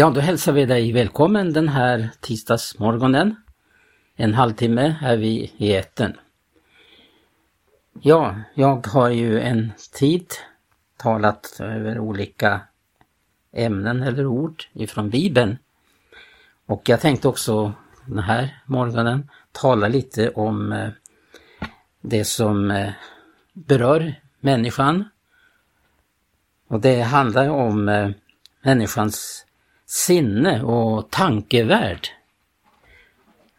Ja, då hälsar vi dig välkommen den här tisdagsmorgonen. En halvtimme är vi i etern. Ja, jag har ju en tid talat över olika ämnen eller ord ifrån Bibeln. Och jag tänkte också den här morgonen tala lite om eh, det som eh, berör människan. Och det handlar om eh, människans sinne och tankevärld.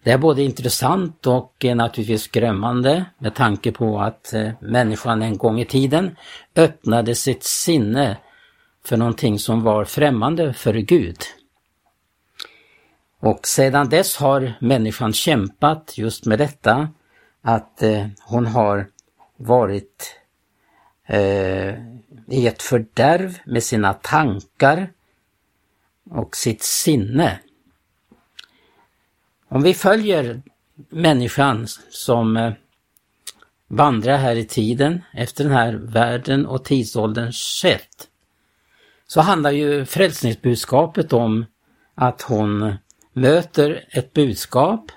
Det är både intressant och eh, naturligtvis skrämmande med tanke på att eh, människan en gång i tiden öppnade sitt sinne för någonting som var främmande för Gud. Och sedan dess har människan kämpat just med detta att eh, hon har varit eh, i ett fördärv med sina tankar och sitt sinne. Om vi följer människan som eh, vandrar här i tiden efter den här världen och tidsålderns sätt så handlar ju frälsningsbudskapet om att hon möter ett budskap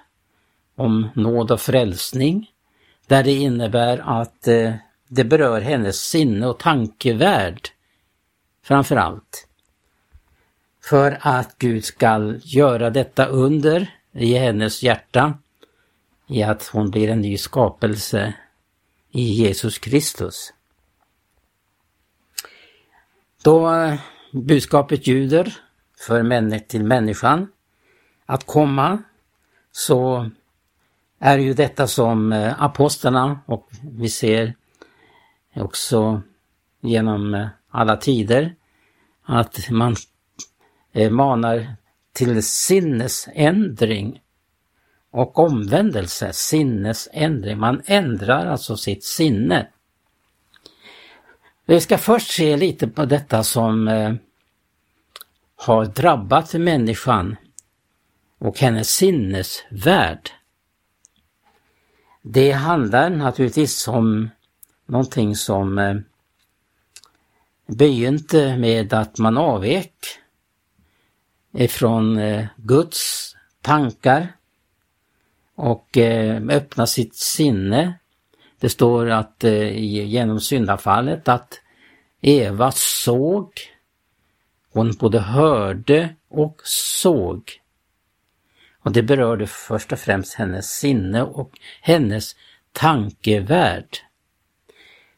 om nåd och frälsning där det innebär att eh, det berör hennes sinne och tankevärld framför allt. För att Gud skall göra detta under i hennes hjärta i att hon blir en ny skapelse i Jesus Kristus. Då eh, budskapet ljuder för män till människan att komma så är ju detta som eh, apostlarna och vi ser också genom eh, alla tider att man Eh, manar till sinnesändring och omvändelse, sinnesändring. Man ändrar alltså sitt sinne. Vi ska först se lite på detta som eh, har drabbat människan och hennes sinnesvärld. Det handlar naturligtvis om någonting som eh, begynte med att man avvek ifrån eh, Guds tankar och eh, öppna sitt sinne. Det står att eh, genom syndafallet att Eva såg, hon både hörde och såg. Och det berörde först och främst hennes sinne och hennes tankevärld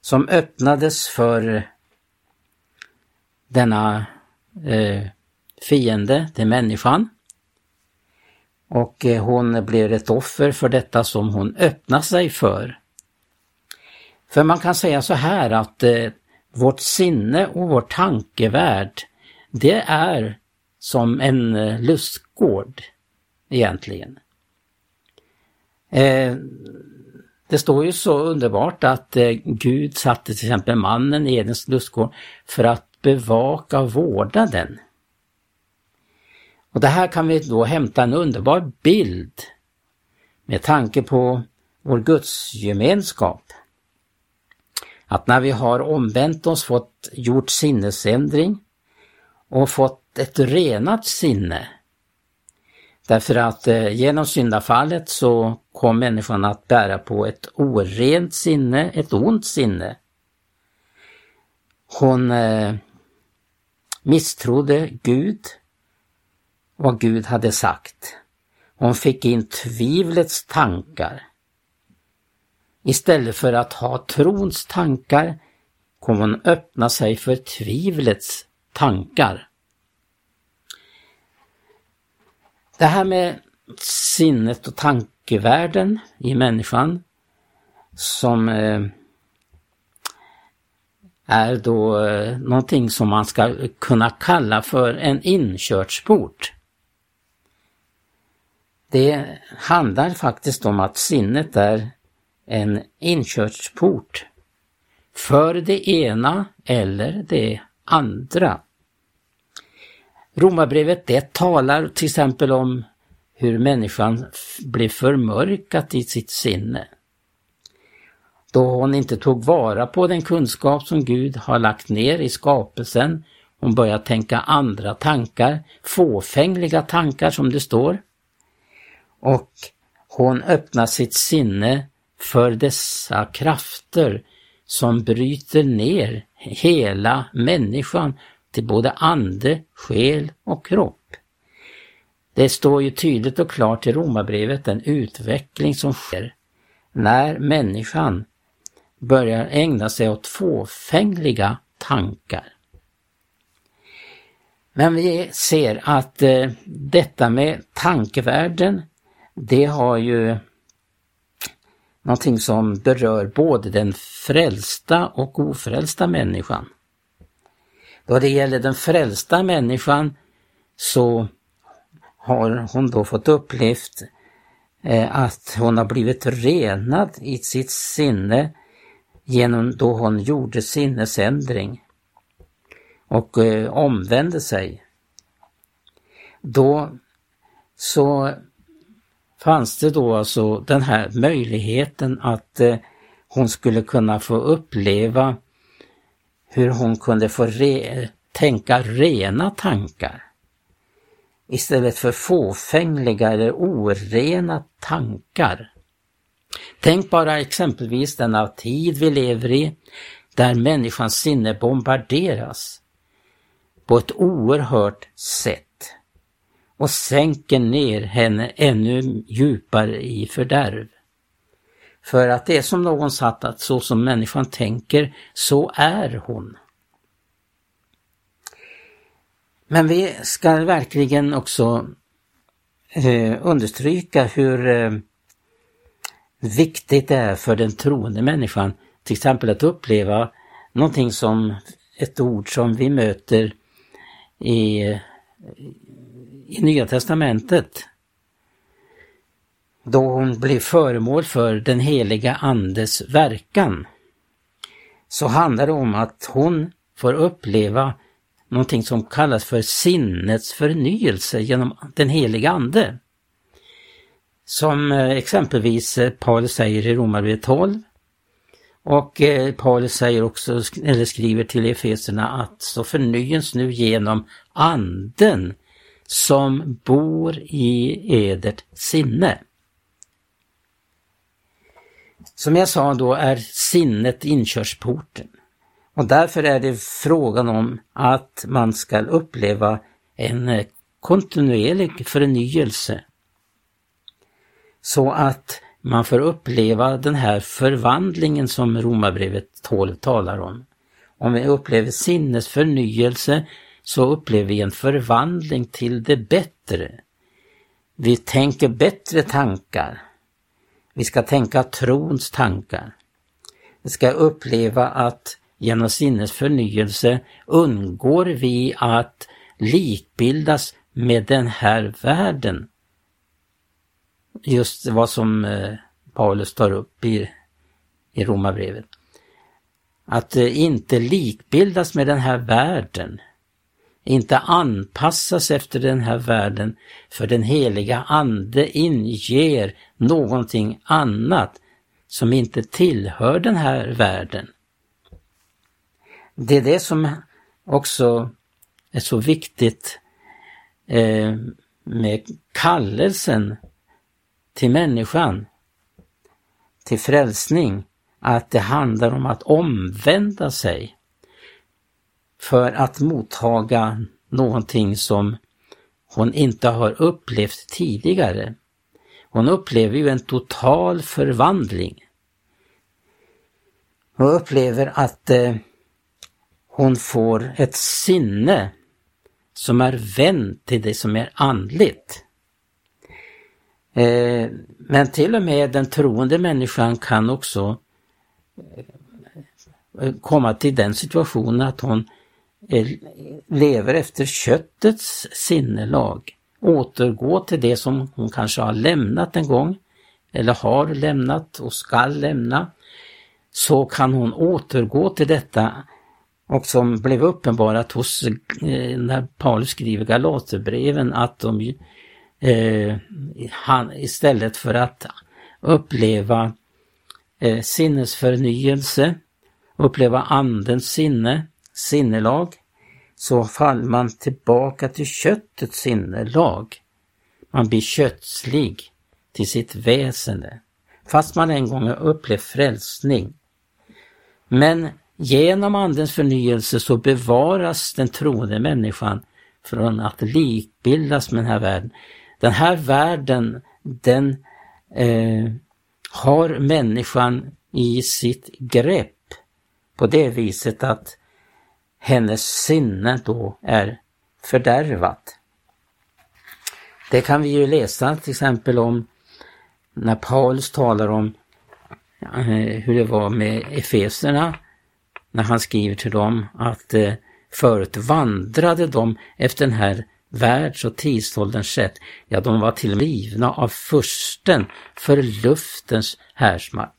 som öppnades för denna eh, fiende till människan. Och eh, hon blir ett offer för detta som hon öppnar sig för. För man kan säga så här att eh, vårt sinne och vår tankevärld, det är som en eh, lustgård egentligen. Eh, det står ju så underbart att eh, Gud satte till exempel mannen i Edens lustgård för att bevaka och vårda den. Och det här kan vi då hämta en underbar bild med tanke på vår gudsgemenskap. Att när vi har omvänt oss, fått gjort sinnesändring och fått ett renat sinne. Därför att eh, genom syndafallet så kom människan att bära på ett orent sinne, ett ont sinne. Hon eh, misstrodde Gud vad Gud hade sagt. Hon fick in tvivlets tankar. Istället för att ha trons tankar kom hon öppna sig för tvivlets tankar. Det här med sinnet och tankevärlden i människan som eh, är då eh, någonting som man ska kunna kalla för en inkörsport. Det handlar faktiskt om att sinnet är en inkörsport för det ena eller det andra. Romarbrevet det talar till exempel om hur människan blir förmörkat i sitt sinne. Då hon inte tog vara på den kunskap som Gud har lagt ner i skapelsen Hon börjar tänka andra tankar, fåfängliga tankar som det står. Och hon öppnar sitt sinne för dessa krafter som bryter ner hela människan till både ande, själ och kropp. Det står ju tydligt och klart i Romarbrevet den utveckling som sker när människan börjar ägna sig åt fåfängliga tankar. Men vi ser att eh, detta med tankevärlden, det har ju någonting som berör både den frälsta och ofrälsta människan. Då det gäller den frälsta människan så har hon då fått upplevt eh, att hon har blivit renad i sitt sinne genom då hon gjorde sinnesändring och eh, omvände sig. Då så fanns det då alltså den här möjligheten att eh, hon skulle kunna få uppleva hur hon kunde få re tänka rena tankar istället för fåfängliga eller orena tankar. Tänk bara exempelvis denna tid vi lever i, där människans sinne bombarderas på ett oerhört sätt och sänker ner henne ännu djupare i fördärv. För att det är som någon sagt att så som människan tänker, så är hon. Men vi ska verkligen också eh, understryka hur eh, viktigt det är för den troende människan till exempel att uppleva någonting som ett ord som vi möter i, i Nya Testamentet. Då hon blir föremål för den heliga Andes verkan. Så handlar det om att hon får uppleva någonting som kallas för sinnets förnyelse genom den heliga Ande. Som eh, exempelvis eh, Paulus säger i Romarbrevet 12. Och eh, Paulus säger också, eller skriver till Efeserna att så förnyas nu genom anden som bor i edert sinne. Som jag sa då är sinnet inkörsporten. Och därför är det frågan om att man ska uppleva en kontinuerlig förnyelse. Så att man får uppleva den här förvandlingen som Romarbrevet 12 talar om. Om vi upplever sinnesförnyelse så upplever vi en förvandling till det bättre. Vi tänker bättre tankar. Vi ska tänka trons tankar. Vi ska uppleva att genom sinnets förnyelse undgår vi att likbildas med den här världen. Just vad som eh, Paulus tar upp i, i Romarbrevet. Att eh, inte likbildas med den här världen. Inte anpassas efter den här världen, för den heliga Ande inger någonting annat som inte tillhör den här världen. Det är det som också är så viktigt eh, med kallelsen till människan, till frälsning, att det handlar om att omvända sig för att mottaga någonting som hon inte har upplevt tidigare. Hon upplever ju en total förvandling. Hon upplever att eh, hon får ett sinne som är vänt till det som är andligt. Eh, men till och med den troende människan kan också eh, komma till den situationen att hon Eh, lever efter köttets sinnelag. Återgå till det som hon kanske har lämnat en gång eller har lämnat och skall lämna. Så kan hon återgå till detta och som blev uppenbarat hos, eh, när Paulus skriver Galaterbreven, att de eh, han, istället för att uppleva eh, sinnesförnyelse, uppleva andens sinne, sinnelag, så faller man tillbaka till köttets sinnelag. Man blir kötslig till sitt väsende, fast man en gång har upplevt frälsning. Men genom Andens förnyelse så bevaras den troende människan från att likbildas med den här världen. Den här världen, den eh, har människan i sitt grepp på det viset att hennes sinne då är fördärvat. Det kan vi ju läsa till exempel om när Paulus talar om eh, hur det var med Efeserna när han skriver till dem att eh, förut vandrade de efter den här världs och tidsålderns sätt. Ja, de var till livna av försten för luftens härsmakt.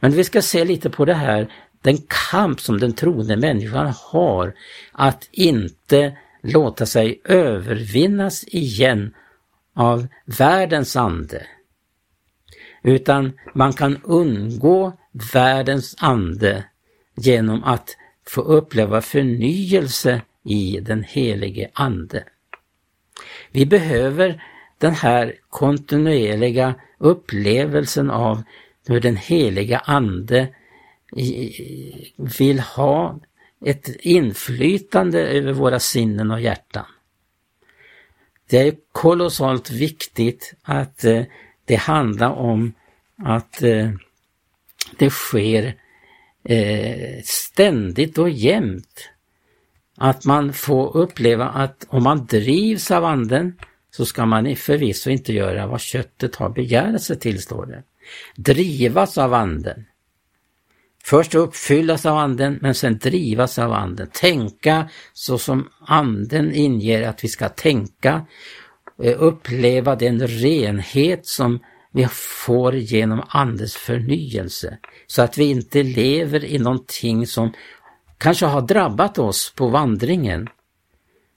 Men vi ska se lite på det här, den kamp som den troende människan har att inte låta sig övervinnas igen av världens ande. Utan man kan undgå världens ande genom att få uppleva förnyelse i den helige Ande. Vi behöver den här kontinuerliga upplevelsen av hur den heliga Ande vill ha ett inflytande över våra sinnen och hjärtan. Det är kolossalt viktigt att eh, det handlar om att eh, det sker eh, ständigt och jämt. Att man får uppleva att om man drivs av anden så ska man förvisso inte göra vad köttet har begärt sig till, står det. Drivas av anden. Först uppfyllas av anden men sen drivas av anden. Tänka så som anden inger att vi ska tänka. Eh, uppleva den renhet som vi får genom Andens förnyelse. Så att vi inte lever i någonting som kanske har drabbat oss på vandringen.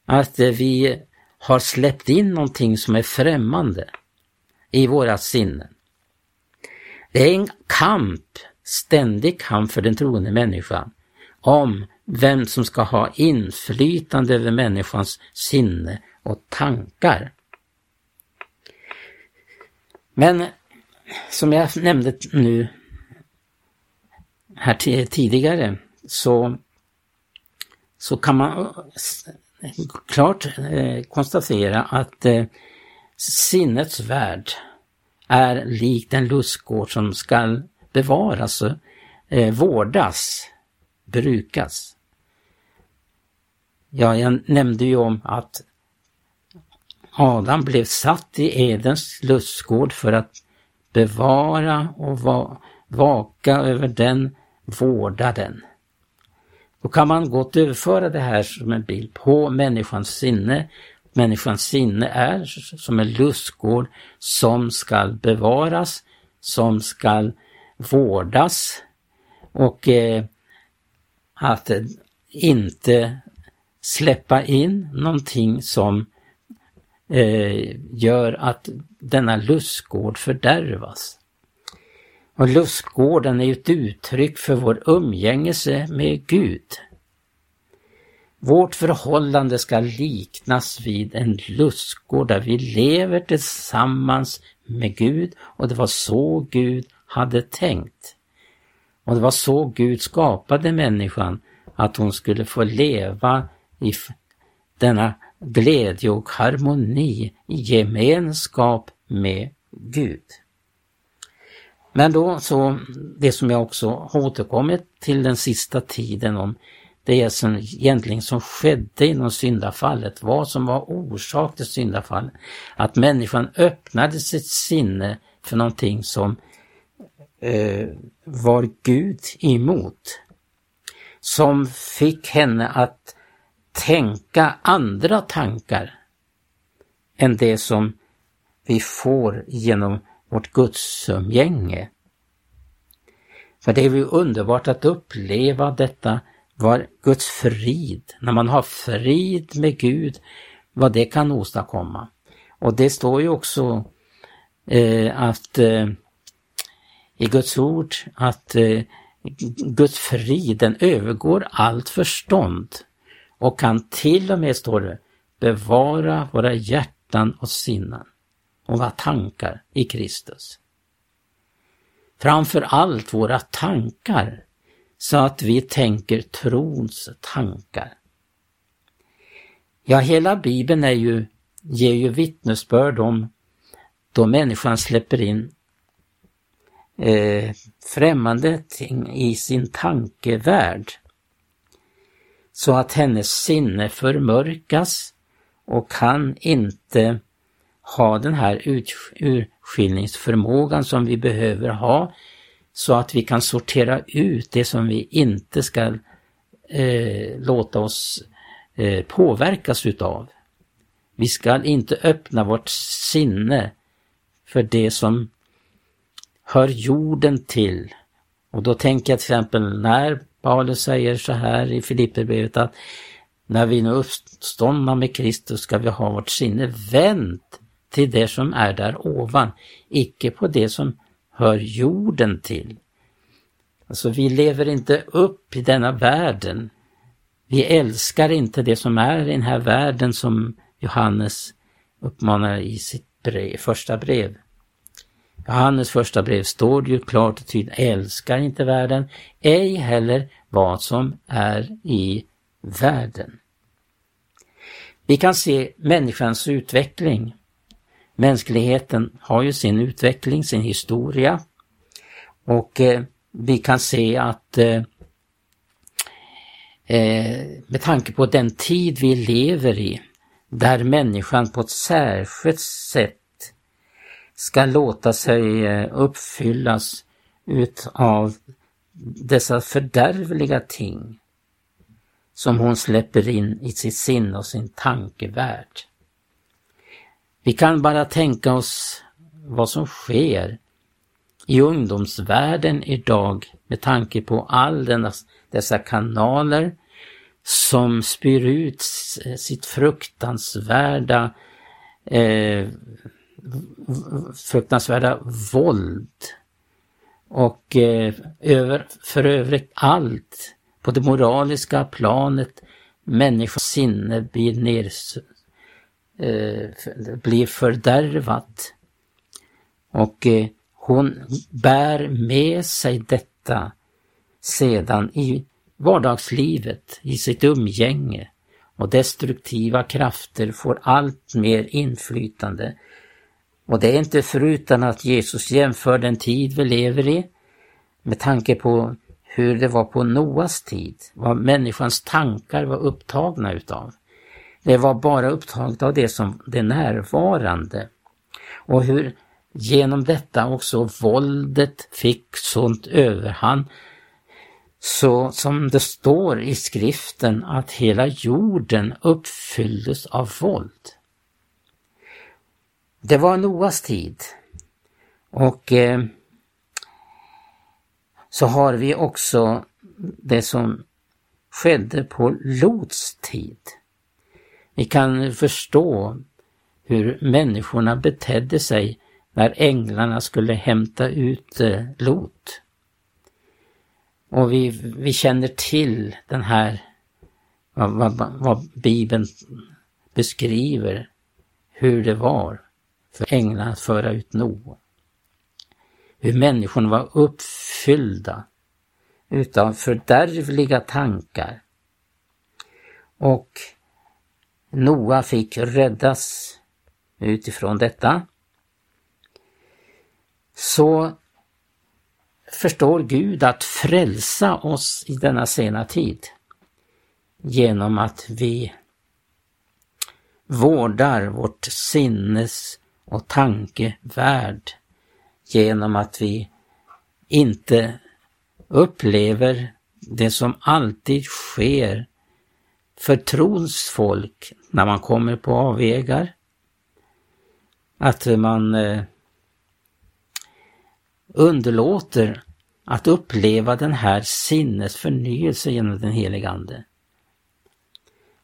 Att eh, vi har släppt in någonting som är främmande i våra sinnen. Det är en kamp, ständig kamp för den troende människan om vem som ska ha inflytande över människans sinne och tankar. Men som jag nämnde nu här tidigare så, så kan man klart eh, konstatera att eh, sinnets värld är lik den lustgård som skall bevaras, alltså, eh, vårdas, brukas. Ja, jag nämnde ju om att Adam blev satt i Edens lustgård för att bevara och va vaka över den, vårda den. Då kan man gott överföra det här som en bild på människans sinne. Människans sinne är som en lustgård som skall bevaras, som skall vårdas och eh, att inte släppa in någonting som eh, gör att denna lustgård fördärvas. Och lustgården är ett uttryck för vår umgängelse med Gud. Vårt förhållande ska liknas vid en lustgård där vi lever tillsammans med Gud och det var så Gud hade tänkt. Och det var så Gud skapade människan, att hon skulle få leva i denna glädje och harmoni i gemenskap med Gud. Men då så, det som jag också har återkommit till den sista tiden om det som egentligen som skedde inom syndafallet, vad som var orsak till syndafallet. Att människan öppnade sitt sinne för någonting som eh, Eh, var Gud emot. Som fick henne att tänka andra tankar än det som vi får genom vårt gudsumgänge. För det är ju underbart att uppleva detta, var Guds frid, när man har frid med Gud, vad det kan åstadkomma. Och det står ju också eh, att eh, i Guds ord att eh, Guds frid den övergår allt förstånd och kan till och med, står det, bevara våra hjärtan och sinnen och våra tankar i Kristus. Framför allt våra tankar, så att vi tänker trons tankar. Ja, hela Bibeln är ju, ger ju vittnesbörd om då människan släpper in eh, främmande ting i sin tankevärld. Så att hennes sinne förmörkas och kan inte ha den här urskiljningsförmågan som vi behöver ha så att vi kan sortera ut det som vi inte ska eh, låta oss eh, påverkas utav. Vi ska inte öppna vårt sinne för det som hör jorden till. Och då tänker jag till exempel när Paulus säger så här i Filipperbrevet att när vi nu uppståndna med Kristus ska vi ha vårt sinne vänt till det som är där ovan, icke på det som hör jorden till. Alltså vi lever inte upp i denna världen. Vi älskar inte det som är i den här världen som Johannes uppmanar i sitt brev, första brev. Johannes första brev står det ju klart och tydligt, älskar inte världen, ej heller vad som är i världen. Vi kan se människans utveckling. Mänskligheten har ju sin utveckling, sin historia och eh, vi kan se att eh, eh, med tanke på den tid vi lever i, där människan på ett särskilt sätt ska låta sig eh, uppfyllas utav dessa fördärvliga ting som hon släpper in i sitt sinne och sin tankevärld. Vi kan bara tänka oss vad som sker i ungdomsvärlden idag med tanke på all denna, dessa kanaler som spyr ut sitt fruktansvärda eh, fruktansvärda våld. Och eh, över, för övrigt allt på det moraliska planet. Människors sinne blir, ner, eh, blir fördärvat. Och eh, hon bär med sig detta sedan i vardagslivet, i sitt umgänge. Och destruktiva krafter får allt mer inflytande och det är inte förutan att Jesus jämför den tid vi lever i med tanke på hur det var på Noas tid, vad människans tankar var upptagna utav. Det var bara upptaget av det som det närvarande. Och hur genom detta också våldet fick sånt överhand så som det står i skriften att hela jorden uppfylldes av våld. Det var Noas tid. Och eh, så har vi också det som skedde på Lots tid. Vi kan förstå hur människorna betedde sig när änglarna skulle hämta ut eh, Lot. Och vi, vi känner till den här, vad, vad, vad Bibeln beskriver, hur det var för änglarna att föra ut Noa. Hur människorna var uppfyllda utav fördärvliga tankar. Och Noa fick räddas utifrån detta. Så förstår Gud att frälsa oss i denna sena tid genom att vi vårdar vårt sinnes och tankevärld genom att vi inte upplever det som alltid sker för trons folk när man kommer på avvägar. Att man eh, underlåter att uppleva den här sinnesförnyelse genom den helige Ande.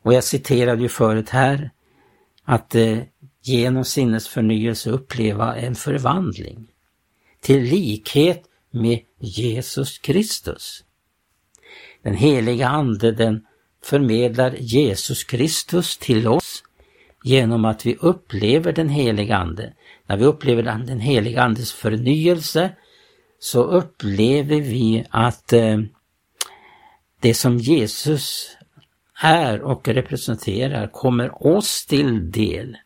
Och jag citerade ju förut här att eh, genom sinnesförnyelse uppleva en förvandling till likhet med Jesus Kristus. Den heliga Ande den förmedlar Jesus Kristus till oss genom att vi upplever den heliga Ande. När vi upplever den heliga Andes förnyelse så upplever vi att eh, det som Jesus är och representerar kommer oss till del.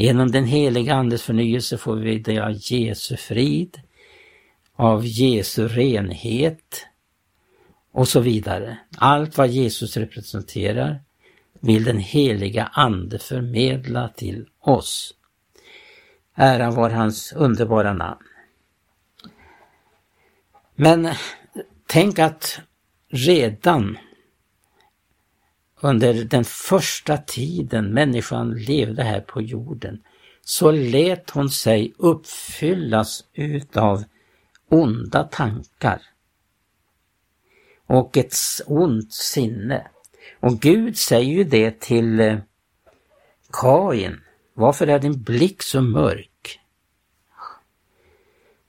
Genom den heliga Andes förnyelse får vi det av Jesu frid, av Jesu renhet och så vidare. Allt vad Jesus representerar vill den heliga Ande förmedla till oss. Ära var hans underbara namn. Men tänk att redan under den första tiden människan levde här på jorden så lät hon sig uppfyllas utav onda tankar och ett ont sinne. Och Gud säger ju det till eh, Kain. Varför är din blick så mörk?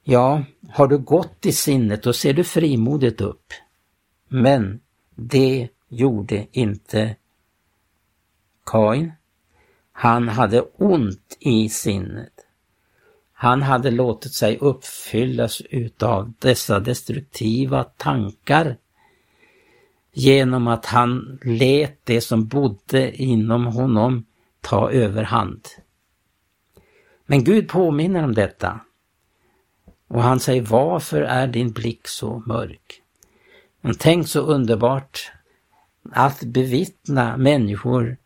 Ja, har du gått i sinnet då ser du frimodigt upp. Men det gjorde inte Kain. Han hade ont i sinnet. Han hade låtit sig uppfyllas utav dessa destruktiva tankar genom att han lät det som bodde inom honom ta överhand. Men Gud påminner om detta. Och han säger, varför är din blick så mörk? Men tänk så underbart att bevittna människor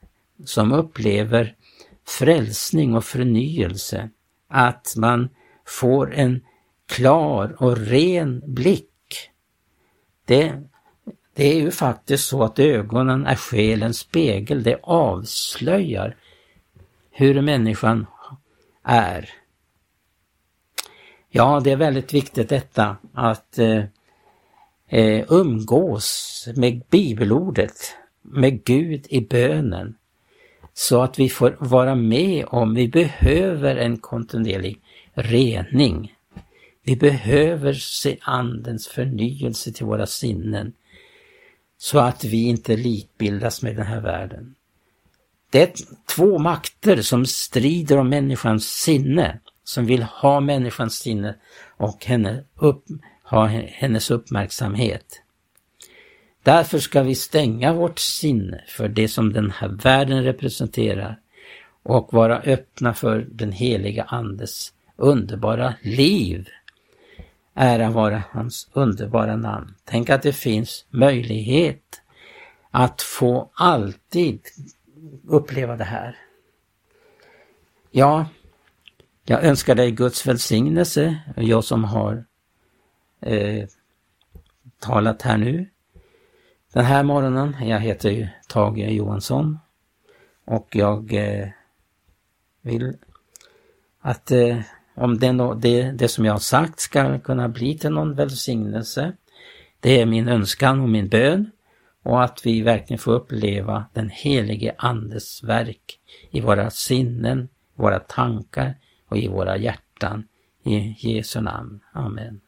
som upplever frälsning och förnyelse, att man får en klar och ren blick. Det det är ju faktiskt så att ögonen är själens spegel. Det avslöjar hur människan är. Ja, det är väldigt viktigt detta att eh, eh, umgås med bibelordet, med Gud i bönen. Så att vi får vara med om, vi behöver en kontinuerlig rening. Vi behöver se andens förnyelse till våra sinnen så att vi inte likbildas med den här världen. Det är två makter som strider om människans sinne, som vill ha människans sinne och henne upp, ha hennes uppmärksamhet. Därför ska vi stänga vårt sinne för det som den här världen representerar och vara öppna för den heliga Andes underbara liv Ära vara hans underbara namn. Tänk att det finns möjlighet att få alltid uppleva det här. Ja, jag önskar dig Guds välsignelse, jag som har eh, talat här nu. Den här morgonen, jag heter ju Tage Johansson och jag eh, vill att eh, om det, det, det som jag har sagt ska kunna bli till någon välsignelse. Det är min önskan och min bön och att vi verkligen får uppleva den helige Andes verk i våra sinnen, våra tankar och i våra hjärtan. I Jesu namn. Amen.